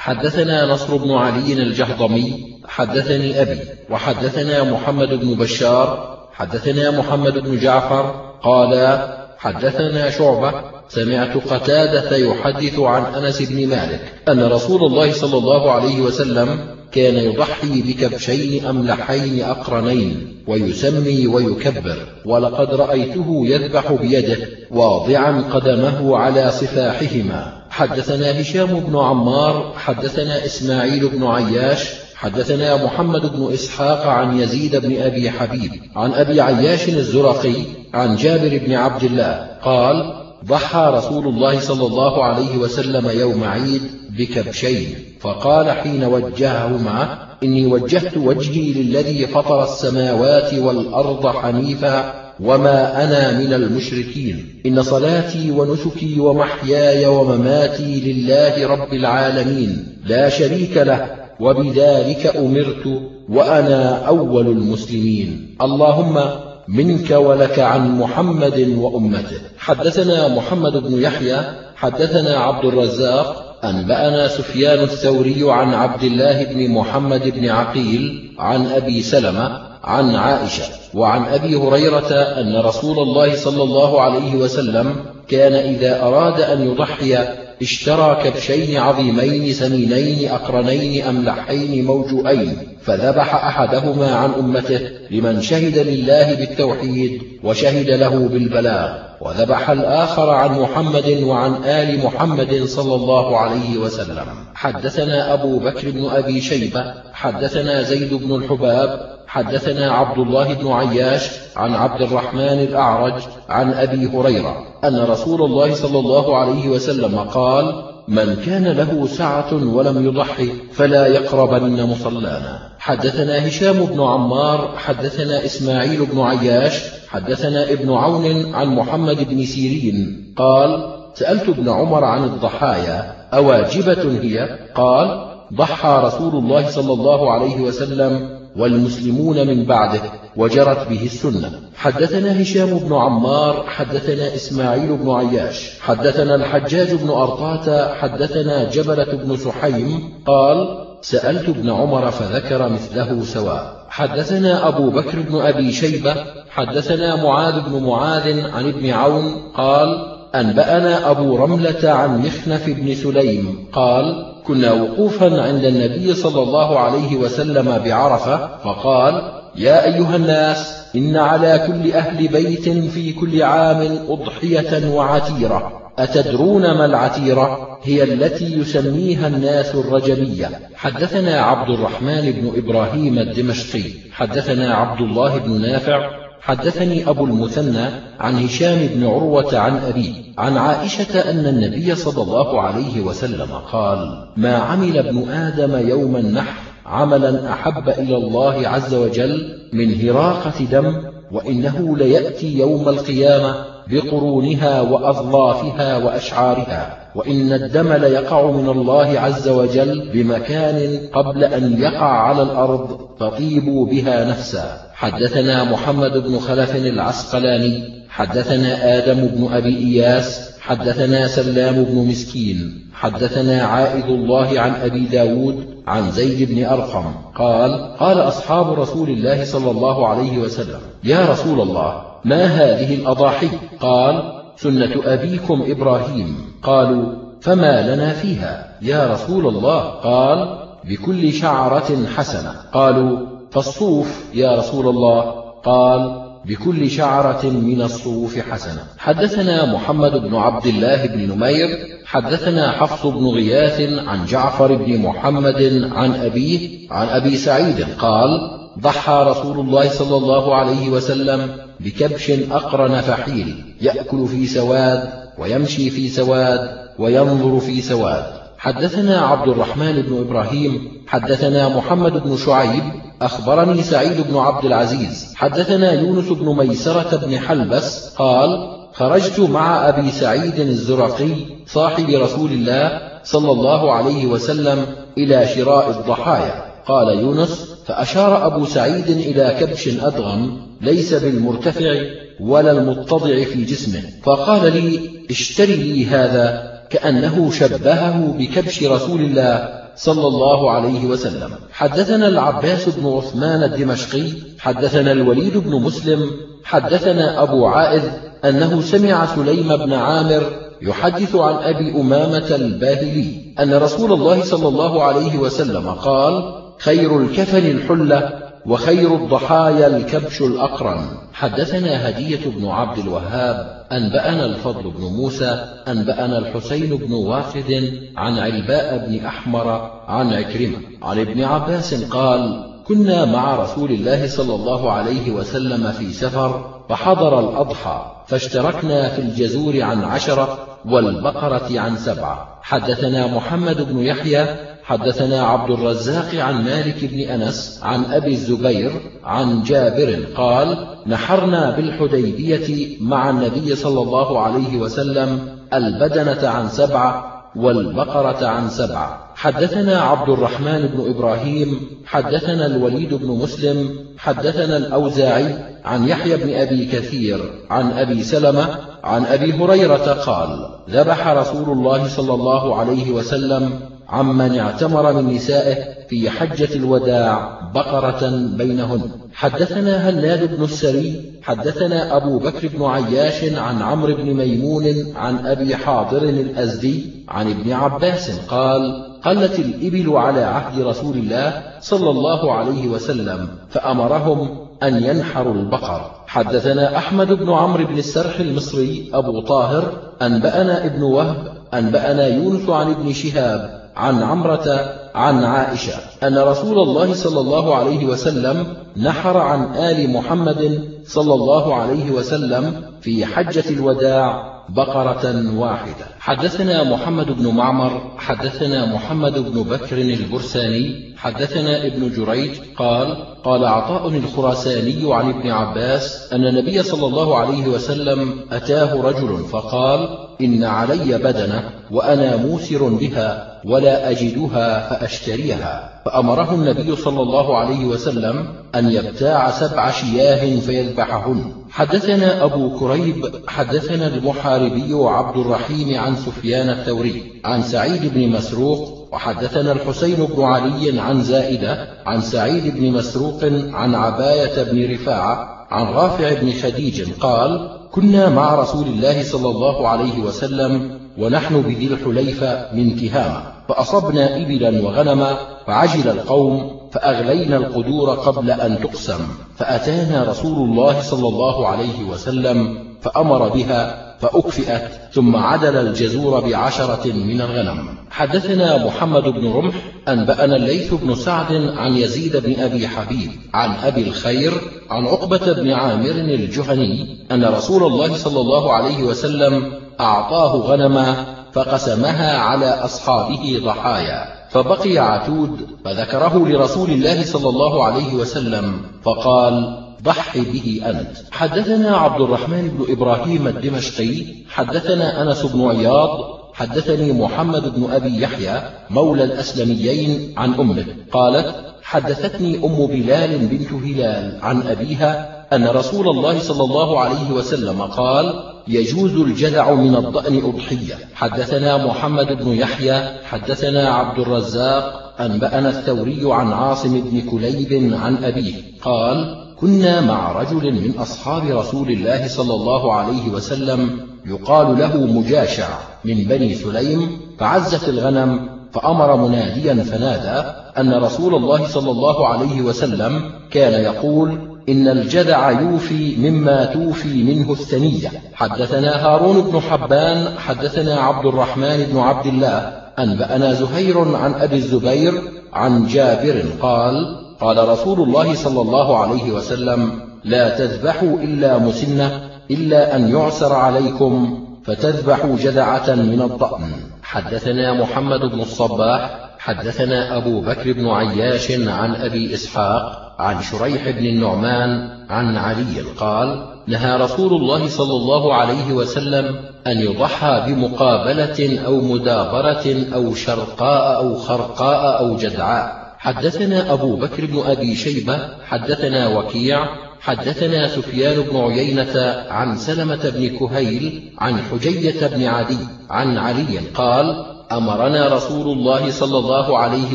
حدثنا نصر بن علي الجهضمي حدثني أبي وحدثنا محمد بن بشار حدثنا محمد بن جعفر قال حدثنا شعبة سمعت قتادة يحدث عن أنس بن مالك أن رسول الله صلى الله عليه وسلم كان يضحي بكبشين أملحين أقرنين ويسمي ويكبر ولقد رأيته يذبح بيده واضعا قدمه على صفاحهما حدثنا هشام بن عمار حدثنا إسماعيل بن عياش حدثنا محمد بن إسحاق عن يزيد بن أبي حبيب عن أبي عياش الزرقي عن جابر بن عبد الله قال ضحى رسول الله صلى الله عليه وسلم يوم عيد بكبشين فقال حين وجههما إني وجهت وجهي للذي فطر السماوات والأرض حنيفا وما أنا من المشركين. إن صلاتي ونسكي ومحياي ومماتي لله رب العالمين. لا شريك له وبذلك أمرت وأنا أول المسلمين. اللهم منك ولك عن محمد وأمته. حدثنا محمد بن يحيى حدثنا عبد الرزاق أنبأنا سفيان الثوري عن عبد الله بن محمد بن عقيل عن أبي سلمة عن عائشة وعن أبي هريرة أن رسول الله صلى الله عليه وسلم كان إذا أراد أن يضحي اشترى كبشين عظيمين سمينين أقرنين أملحين موجوئين فذبح أحدهما عن أمته لمن شهد لله بالتوحيد وشهد له بالبلاغ. وذبح الآخر عن محمد وعن آل محمد صلى الله عليه وسلم. حدثنا أبو بكر بن أبي شيبة حدثنا زيد بن الحباب حدثنا عبد الله بن عياش عن عبد الرحمن الأعرج عن أبي هريرة أن رسول الله صلى الله عليه وسلم قال من كان له سعة ولم يضحي فلا يقربن مصلانا. حدثنا هشام بن عمار حدثنا إسماعيل بن عياش حدثنا ابن عون عن محمد بن سيرين قال سألت ابن عمر عن الضحايا أواجبة هي؟ قال ضحى رسول الله صلى الله عليه وسلم والمسلمون من بعده وجرت به السنة. حدثنا هشام بن عمار حدثنا إسماعيل بن عياش حدثنا الحجاج بن أرطاة حدثنا جبلة بن سحيم قال سألت ابن عمر فذكر مثله سواء. حدثنا أبو بكر بن أبي شيبة حدثنا معاذ بن معاذ عن ابن عون قال أنبأنا أبو رملة عن مخنف بن سليم قال كنا وقوفا عند النبي صلى الله عليه وسلم بعرفة فقال يا أيها الناس إن على كل أهل بيت في كل عام أضحية وعتيرة. أتدرون ما العتيرة؟ هي التي يسميها الناس الرجبية حدثنا عبد الرحمن بن إبراهيم الدمشقي. حدثنا عبد الله بن نافع. حدثني أبو المثنى عن هشام بن عروة عن أبيه عن عائشة أن النبي صلى الله عليه وسلم قال ما عمل ابن آدم يوم النحر عملا أحب إلى الله عز وجل من هراقة دم وإنه ليأتي يوم القيامة بقرونها وأظلافها وأشعارها وإن الدم ليقع من الله عز وجل بمكان قبل أن يقع على الأرض فطيبوا بها نفسا. حدثنا محمد بن خلف العسقلاني حدثنا آدم بن أبي إياس حدثنا سلام بن مسكين حدثنا عائد الله عن أبي داود عن زيد بن أرقم قال قال أصحاب رسول الله صلى الله عليه وسلم يا رسول الله ما هذه الأضاحي؟ قال سنة أبيكم إبراهيم. قالوا فما لنا فيها؟ يا رسول الله. قال بكل شعرة حسنة. قالوا فالصوف يا رسول الله. قال بكل شعرة من الصوف حسنة. حدثنا محمد بن عبد الله بن نمير حدثنا حفص بن غياث عن جعفر بن محمد عن أبيه عن أبي سعيد قال ضحى رسول الله صلى الله عليه وسلم بكبش أقرن فحيل يأكل في سواد ويمشي في سواد وينظر في سواد. حدثنا عبد الرحمن بن إبراهيم حدثنا محمد بن شعيب أخبرني سعيد بن عبد العزيز حدثنا يونس بن ميسرة بن حلبس قال خرجت مع أبي سعيد الزرقي صاحب رسول الله صلى الله عليه وسلم إلى شراء الضحايا. قال يونس فأشار أبو سعيد إلى كبش أدغم ليس بالمرتفع ولا المتضع في جسمه. فقال لي اشتري لي هذا كأنه شبهه بكبش رسول الله صلى الله عليه وسلم. حدثنا العباس بن عثمان الدمشقي حدثنا الوليد بن مسلم حدثنا أبو عائذ أنه سمع سليم بن عامر يحدث عن أبي أمامة الباهلي أن رسول الله صلى الله عليه وسلم قال خير الكفن الحلة وخير الضحايا الكبش الأقرن. حدثنا هدية بن عبد الوهاب أنبأنا الفضل بن موسى أنبأنا الحسين بن واخد عن علباء بن أحمر عن عكرمة. عن ابن عباس قال كنا مع رسول الله صلى الله عليه وسلم في سفر فحضر الأضحى فاشتركنا في الجزور عن عشرة والبقرة عن سبعة. حدثنا محمد بن يحيى حدثنا عبد الرزاق عن مالك بن أنس عن أبي الزبير عن جابر قال نحرنا بالحديبية مع النبي صلى الله عليه وسلم البدنة عن سبعة والبقرة عن سبعة حدثنا عبد الرحمن بن إبراهيم حدثنا الوليد بن مسلم حدثنا الأوزاعي عن يحيى بن أبي كثير عن أبي سلمة عن أبي هريرة قال ذبح رسول الله صلى الله عليه وسلم عمن اعتمر من نسائه في حجة الوداع بقرة بينهن. حدثنا هناد بن السري حدثنا أبو بكر بن عياش عن عمرو بن ميمون عن أبي حاضر الأزدي عن ابن عباس قال قلت الإبل على عهد رسول الله صلى الله عليه وسلم فأمرهم أن ينحروا البقر. حدثنا أحمد بن عمرو بن السرح المصري أبو طاهر أنبأنا ابن وهب أنبأنا يونس عن ابن شهاب عن عمرة عن عائشة أن رسول الله صلى الله عليه وسلم نحر عن آل محمد صلى الله عليه وسلم في حجة الوداع بقرة واحدة. حدثنا محمد بن معمر حدثنا محمد بن بكر البرساني حدثنا ابن جريج قال قال عطاء الخراساني عن ابن عباس أن النبي صلى الله عليه وسلم أتاه رجل فقال إن علي بدنة وأنا موسر بها ولا أجدها فأشتريها. فأمره النبي صلى الله عليه وسلم أن يبتاع سبع شياه فيذبحهن. حدثنا أبو كريب حدثنا المحاربي عبد الرحيم عن سفيان الثوري عن سعيد بن مسروق وحدثنا الحسين بن علي عن زائدة عن سعيد بن مسروق عن عباية بن رفاعة عن رافع بن خديج قال كنا مع رسول الله صلى الله عليه وسلم ونحن بذي الحليفة من تهامة فأصبنا إبلا وغنما فعجل القوم فأغلينا القدور قبل أن تقسم فأتانا رسول الله صلى الله عليه وسلم فأمر بها فأكفئت ثم عدل الجزور بعشرة من الغنم. حدثنا محمد بن رمح أنبأنا الليث بن سعد عن يزيد بن أبي حبيب عن أبي الخير عن عقبة بن عامر الجهني أن رسول الله صلى الله عليه وسلم أعطاه غنما فقسمها على أصحابه ضحايا. فبقي عتود فذكره لرسول الله صلى الله عليه وسلم فقال ضح به أنت. حدثنا عبد الرحمن بن إبراهيم الدمشقي حدثنا أنس بن عياض حدثني محمد بن أبي يحيى مولى الأسلميين عن أمه. قالت حدثتني أم بلال بنت هلال عن أبيها أن رسول الله صلى الله عليه وسلم قال يجوز الجذع من الضأن أضحية. حدثنا محمد بن يحيى حدثنا عبد الرزاق أنبأنا الثوري عن عاصم بن كليب عن أبيه. قال كنا مع رجل من أصحاب رسول الله صلى الله عليه وسلم يقال له مجاشع من بني سليم فعزت الغنم فأمر مناديا فنادى أن رسول الله صلى الله عليه وسلم كان يقول إن الجدع يوفي مما توفي منه الثنية. حدثنا هارون بن حبان حدثنا عبد الرحمن بن عبد الله أنبأنا زهير عن أبي الزبير عن جابر قال قال رسول الله صلى الله عليه وسلم لا تذبحوا إلا مسنة إلا أن يعسر عليكم فتذبحوا جذعة من الضأن حدثنا محمد بن الصباح حدثنا أبو بكر بن عياش عن أبي إسحاق عن شريح بن النعمان عن علي قال نهى رسول الله صلى الله عليه وسلم أن يضحى بمقابلة أو مدابرة أو شرقاء أو خرقاء أو جدعاء حدثنا أبو بكر بن أبي شيبة حدثنا وكيع حدثنا سفيان بن عيينة عن سلمة بن كهيل عن حجية بن عدي عن علي قال أمرنا رسول الله صلى الله عليه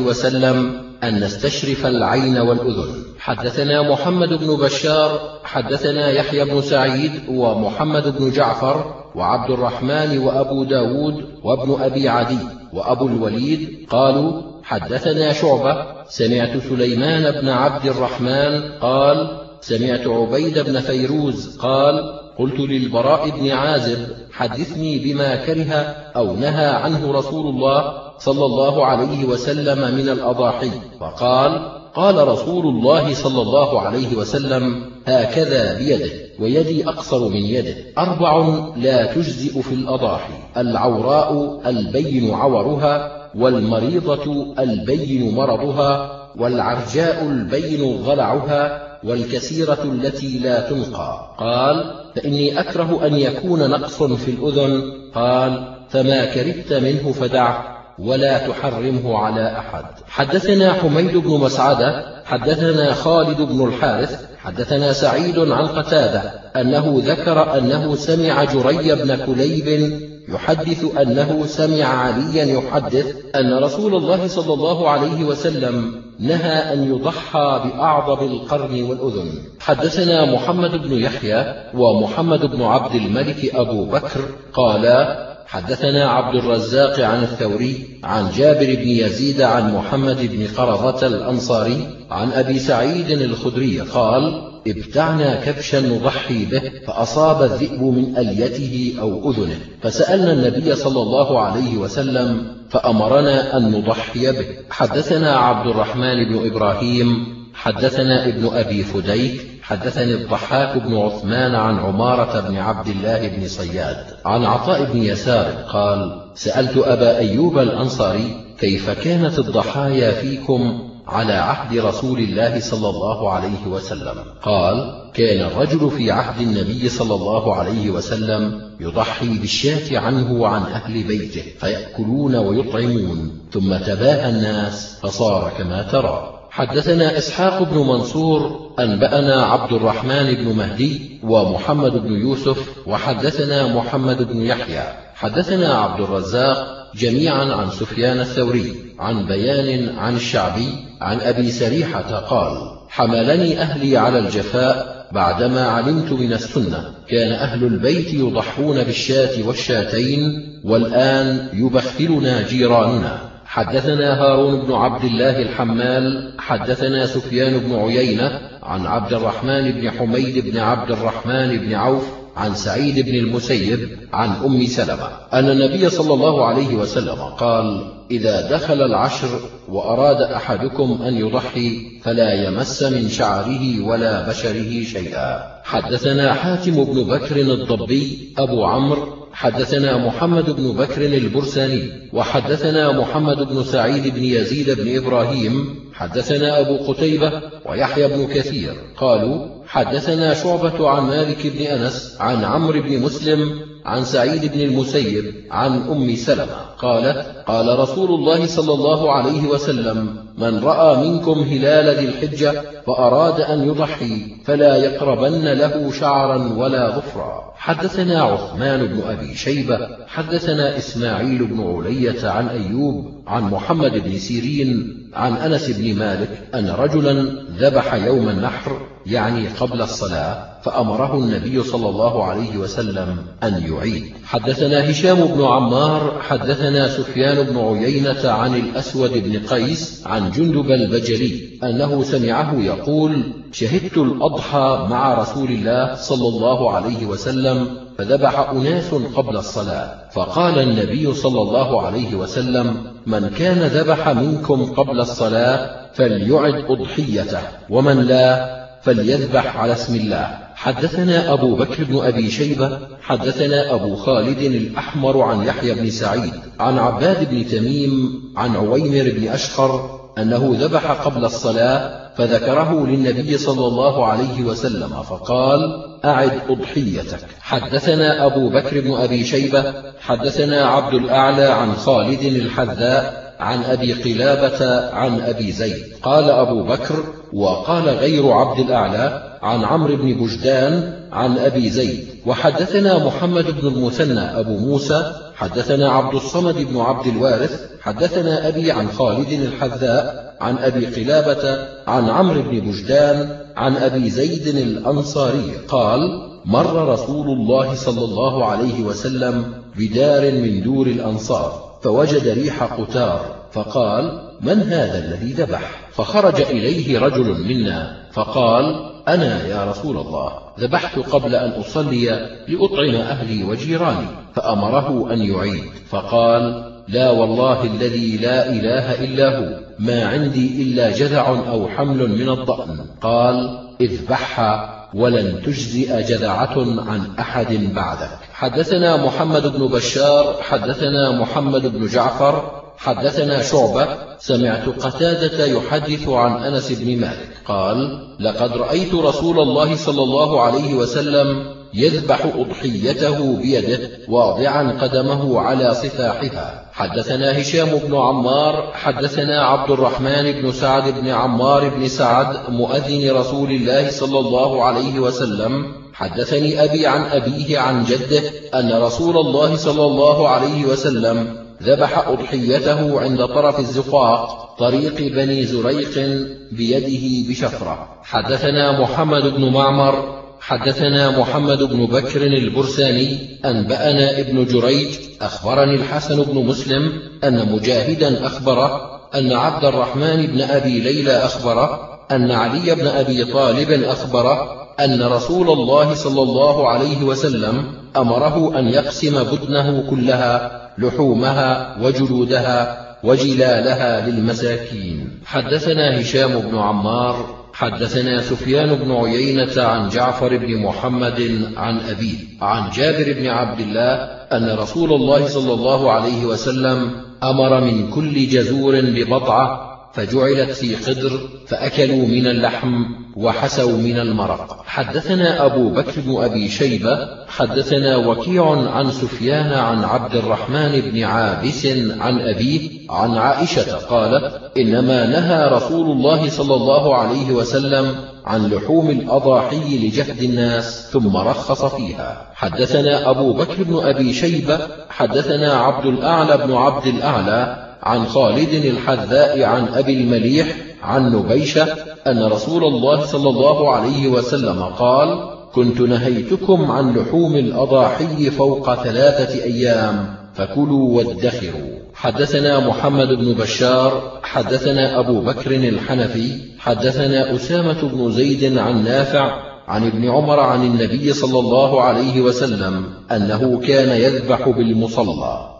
وسلم أن نستشرف العين والأذن. حدثنا محمد بن بشار حدثنا يحيى بن سعيد ومحمد بن جعفر وعبد الرحمن وأبو داود وابن أبي عدي وأبو الوليد قالوا حدثنا شعبة سمعت سليمان بن عبد الرحمن قال سمعت عبيد بن فيروز قال قلت للبراء بن عازب حدثني بما كره أو نهى عنه رسول الله صلى الله عليه وسلم من الأضاحي فقال قال رسول الله صلى الله عليه وسلم هكذا بيده ويدي أقصر من يده أربع لا تجزئ في الأضاحي العوراء البين عورها والمريضة البين مرضها والعرجاء البين غلعها والكثيرة التي لا تنقى. قال فإني أكره أن يكون نقص في الأذن. قال فما كرهت منه فدعه ولا تحرمه على أحد. حدثنا حميد بن مسعدة حدثنا خالد بن الحارث حدثنا سعيد عن قتادة أنه ذكر أنه سمع جري بن كليب يحدث أنه سمع عليا يحدث أن رسول الله صلى الله عليه وسلم نهى أن يضحى بأعظم القرن والأذن. حدثنا محمد بن يحيى ومحمد بن عبد الملك أبو بكر قالا حدثنا عبد الرزاق عن الثوري عن جابر بن يزيد عن محمد بن قرظة الأنصاري عن أبي سعيد الخدري قال ابتعنا كبشا نضحي به فأصاب الذئب من أليته أو أذنه. فسألنا النبي صلى الله عليه وسلم فأمرنا أن نضحي به. حدثنا عبد الرحمن بن إبراهيم حدثنا ابن أبي فديك حدثني الضحاك بن عثمان عن عمارة بن عبد الله بن صياد. عن عطاء بن يسار قال سألت أبا أيوب الأنصاري كيف كانت الضحايا فيكم؟ على عهد رسول الله صلى الله عليه وسلم. قال كان الرجل في عهد النبي صلى الله عليه وسلم يضحي بالشاة عنه وعن أهل بيته فيأكلون ويطعمون ثم تباهى الناس فصار كما ترى. حدثنا إسحاق بن منصور أنبأنا عبد الرحمن بن مهدي ومحمد بن يوسف وحدثنا محمد بن يحيى. حدثنا عبد الرزاق جميعا عن سفيان الثوري عن بيان عن الشعبي عن أبي سريحة قال حملني أهلي على الجفاء بعدما علمت من السنة. كان أهل البيت يضحون بالشاة والشاتين والآن يبخلنا جيراننا. حدثنا هارون بن عبد الله الحمال حدثنا سفيان بن عيينة عن عبد الرحمن بن حميد بن عبد الرحمن بن عوف عن سعيد بن المسيب عن أم سلمة. أن النبي صلى الله عليه وسلم قال إذا دخل العشر وأراد أحدكم أن يضحي فلا يمس من شعره ولا بشره شيئا. حدثنا حاتم بن بكر الضبي أبو عمرو حدثنا محمد بن بكر البرساني وحدثنا محمد بن سعيد بن يزيد بن إبراهيم حدثنا أبو قتيبة ويحيى بن كثير قالوا حدثنا شعبة عن مالك بن أنس عن عمرو بن مسلم عن سعيد بن المسيب عن أم سلمة قالت قال رسول الله صلى الله عليه وسلم من رأى منكم هلال ذي الحجة فأراد أن يضحي فلا يقربن له شعرا ولا ظفرا. حدثنا عثمان بن أبي شيبة حدثنا إسماعيل بن علية عن أيوب عن محمد بن سيرين عن أنس بن مالك أن رجلا ذبح يوم النحر يعني قبل الصلاة فأمره النبي صلى الله عليه وسلم أن يعيد. حدثنا هشام بن عمار حدثنا سفيان بن عيينة عن الأسود بن قيس عن جندب البجلي أنه سمعه يقول شهدت الأضحى مع رسول الله صلى الله عليه وسلم فذبح أناس قبل الصلاة. فقال النبي صلى الله عليه وسلم من كان ذبح منكم قبل الصلاة فليعد أضحيته ومن لا فليذبح على اسم الله. حدثنا أبو بكر بن أبي شيبة حدثنا أبو خالد الأحمر عن يحيى بن سعيد عن عباد بن تميم عن عويمر بن أشخر أنه ذبح قبل الصلاة فذكره للنبي صلى الله عليه وسلم فقال أعد أضحيتك. حدثنا أبو بكر بن أبي شيبة حدثنا عبد الأعلى عن خالد الحذاء عن أبي قلابة عن أبي زيد. قال أبو بكر وقال غير عبد الأعلى عن عمرو بن بجدان عن أبي زيد. وحدثنا محمد بن المثنى أبو موسى حدثنا عبد الصمد بن عبد الوارث حدثنا أبي عن خالد الحذاء عن أبي قلابة عن عمرو بن بجدان عن أبي زيد الأنصاري. قال مر رسول الله صلى الله عليه وسلم بدار من دور الأنصار. فوجد ريح قتار فقال من هذا الذي ذبح؟ فخرج إليه رجل منا فقال أنا يا رسول الله ذبحت قبل أن أصلي لأطعم أهلي وجيراني. فأمره أن يعيد فقال لا والله الذي لا إله إلا هو ما عندي إلا جذع أو حمل من الضأن. قال اذبحها ولن تجزئ جذعة عن أحد بعدك. حدثنا محمد بن بشار حدثنا محمد بن جعفر حدثنا شعبة سمعت قتادة يحدث عن أنس بن مالك. قال لقد رأيت رسول الله صلى الله عليه وسلم يذبح أضحيته بيده واضعا قدمه على صفاحها. حدثنا هشام بن عمار حدثنا عبد الرحمن بن سعد بن عمار بن سعد مؤذن رسول الله صلى الله عليه وسلم. حدثني أبي عن أبيه عن جده أن رسول الله صلى الله عليه وسلم ذبح أضحيته عند طرف الزقاق طريق بني زريق بيده بشفرة. حدثنا محمد بن معمر حدثنا محمد بن بكر البرساني أنبأنا ابن جريج أخبرني الحسن بن مسلم أن مجاهدا أخبره أن عبد الرحمن بن أبي ليلى أخبره أن علي بن أبي طالب أخبره أن رسول الله صلى الله عليه وسلم أمره أن يقسم بدنه كلها لحومها وجلودها وجلالها للمساكين. حدثنا هشام بن عمار حدثنا سفيان بن عيينة عن جعفر بن محمد عن أبيه عن جابر بن عبد الله أن رسول الله صلى الله عليه وسلم أمر من كل جزور ببضعة فجعلت في قدر فأكلوا من اللحم وحسوا من المرق. حدثنا أبو بكر بن أبي شيبة حدثنا وكيع عن سفيان عن عبد الرحمن بن عابس عن أبيه عن عائشة قالت إنما نهى رسول الله صلى الله عليه وسلم عن لحوم الأضاحي لجهد الناس ثم رخص فيها. حدثنا أبو بكر بن أبي شيبة حدثنا عبد الأعلى بن عبد الأعلى عن خالد الحذاء عن أبي المليح عن نبيشة أن رسول الله صلى الله عليه وسلم قال كنت نهيتكم عن لحوم الأضاحي فوق ثلاثة أيام فكلوا وادخروا. حدثنا محمد بن بشار حدثنا أبو بكر الحنفي حدثنا أسامة بن زيد عن نافع عن ابن عمر عن النبي صلى الله عليه وسلم أنه كان يذبح بالمصلى.